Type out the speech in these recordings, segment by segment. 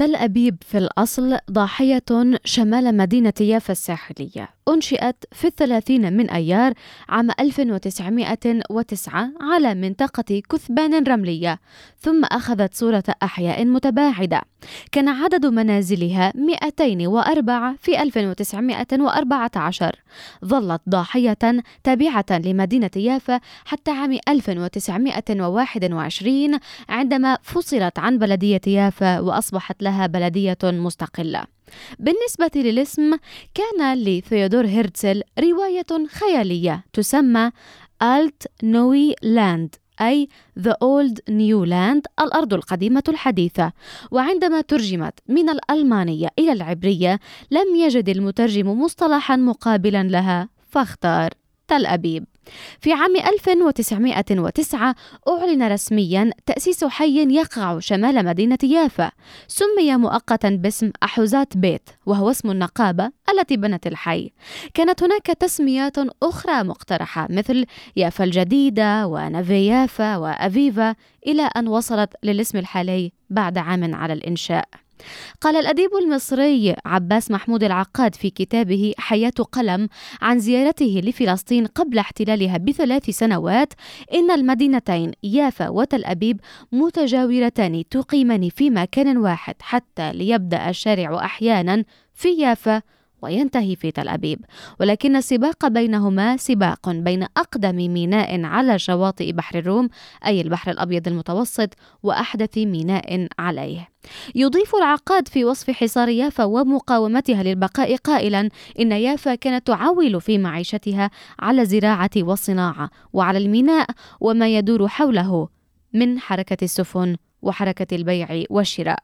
تل أبيب في الأصل ضاحية شمال مدينة يافا الساحلية أنشئت في الثلاثين من أيار عام 1909 على منطقة كثبان رملية ثم أخذت صورة أحياء متباعدة. كان عدد منازلها 204 في 1914 ظلت ضاحية تابعة لمدينة يافا حتى عام 1921 عندما فصلت عن بلدية يافا وأصبحت لها بلدية مستقلة. بالنسبة للاسم كان لثيودور هيرتزل رواية خيالية تسمى ألت نوي لاند أي The Old New Land الأرض القديمة الحديثة. وعندما ترجمت من الألمانية إلى العبرية لم يجد المترجم مصطلحا مقابلا لها. فاختار تل أبيب. في عام 1909 أعلن رسميا تأسيس حي يقع شمال مدينة يافا. سمي مؤقتا باسم أحوزات بيت وهو اسم النقابة التي بنت الحي. كانت هناك تسميات أخرى مقترحة مثل يافا الجديدة ونافي يافا وأفيفا إلى أن وصلت للاسم الحالي بعد عام على الإنشاء. قال الأديب المصري عباس محمود العقاد في كتابه حياة قلم عن زيارته لفلسطين قبل احتلالها بثلاث سنوات إن المدينتين يافا وتل أبيب متجاورتان تقيمان في مكان واحد حتى ليبدأ الشارع أحيانا في يافا وينتهي في تل أبيب. ولكن السباق بينهما سباق بين أقدم ميناء على شواطئ بحر الروم أي البحر الأبيض المتوسط وأحدث ميناء عليه. يضيف العقاد في وصف حصار يافا ومقاومتها للبقاء قائلا إن يافا كانت تعول في معيشتها على الزراعة والصناعة وعلى الميناء وما يدور حوله من حركة السفن وحركة البيع والشراء.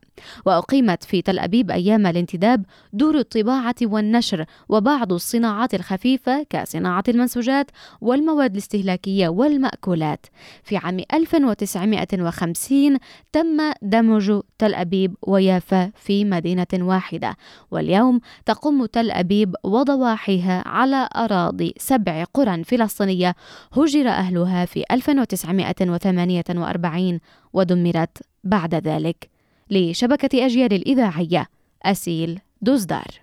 وأقيمت في تل أبيب أيام الانتداب دور الطباعة والنشر وبعض الصناعات الخفيفة كصناعة المنسوجات والمواد الاستهلاكية والمأكولات. في عام 1950 تم دمج تل أبيب ويافا في مدينة واحدة واليوم تقوم تل أبيب وضواحيها على أراضي سبع قرى فلسطينية هجر أهلها في 1948 ودمرت بعد ذلك. لشبكة أجيال الإذاعية أسيل دوزدار.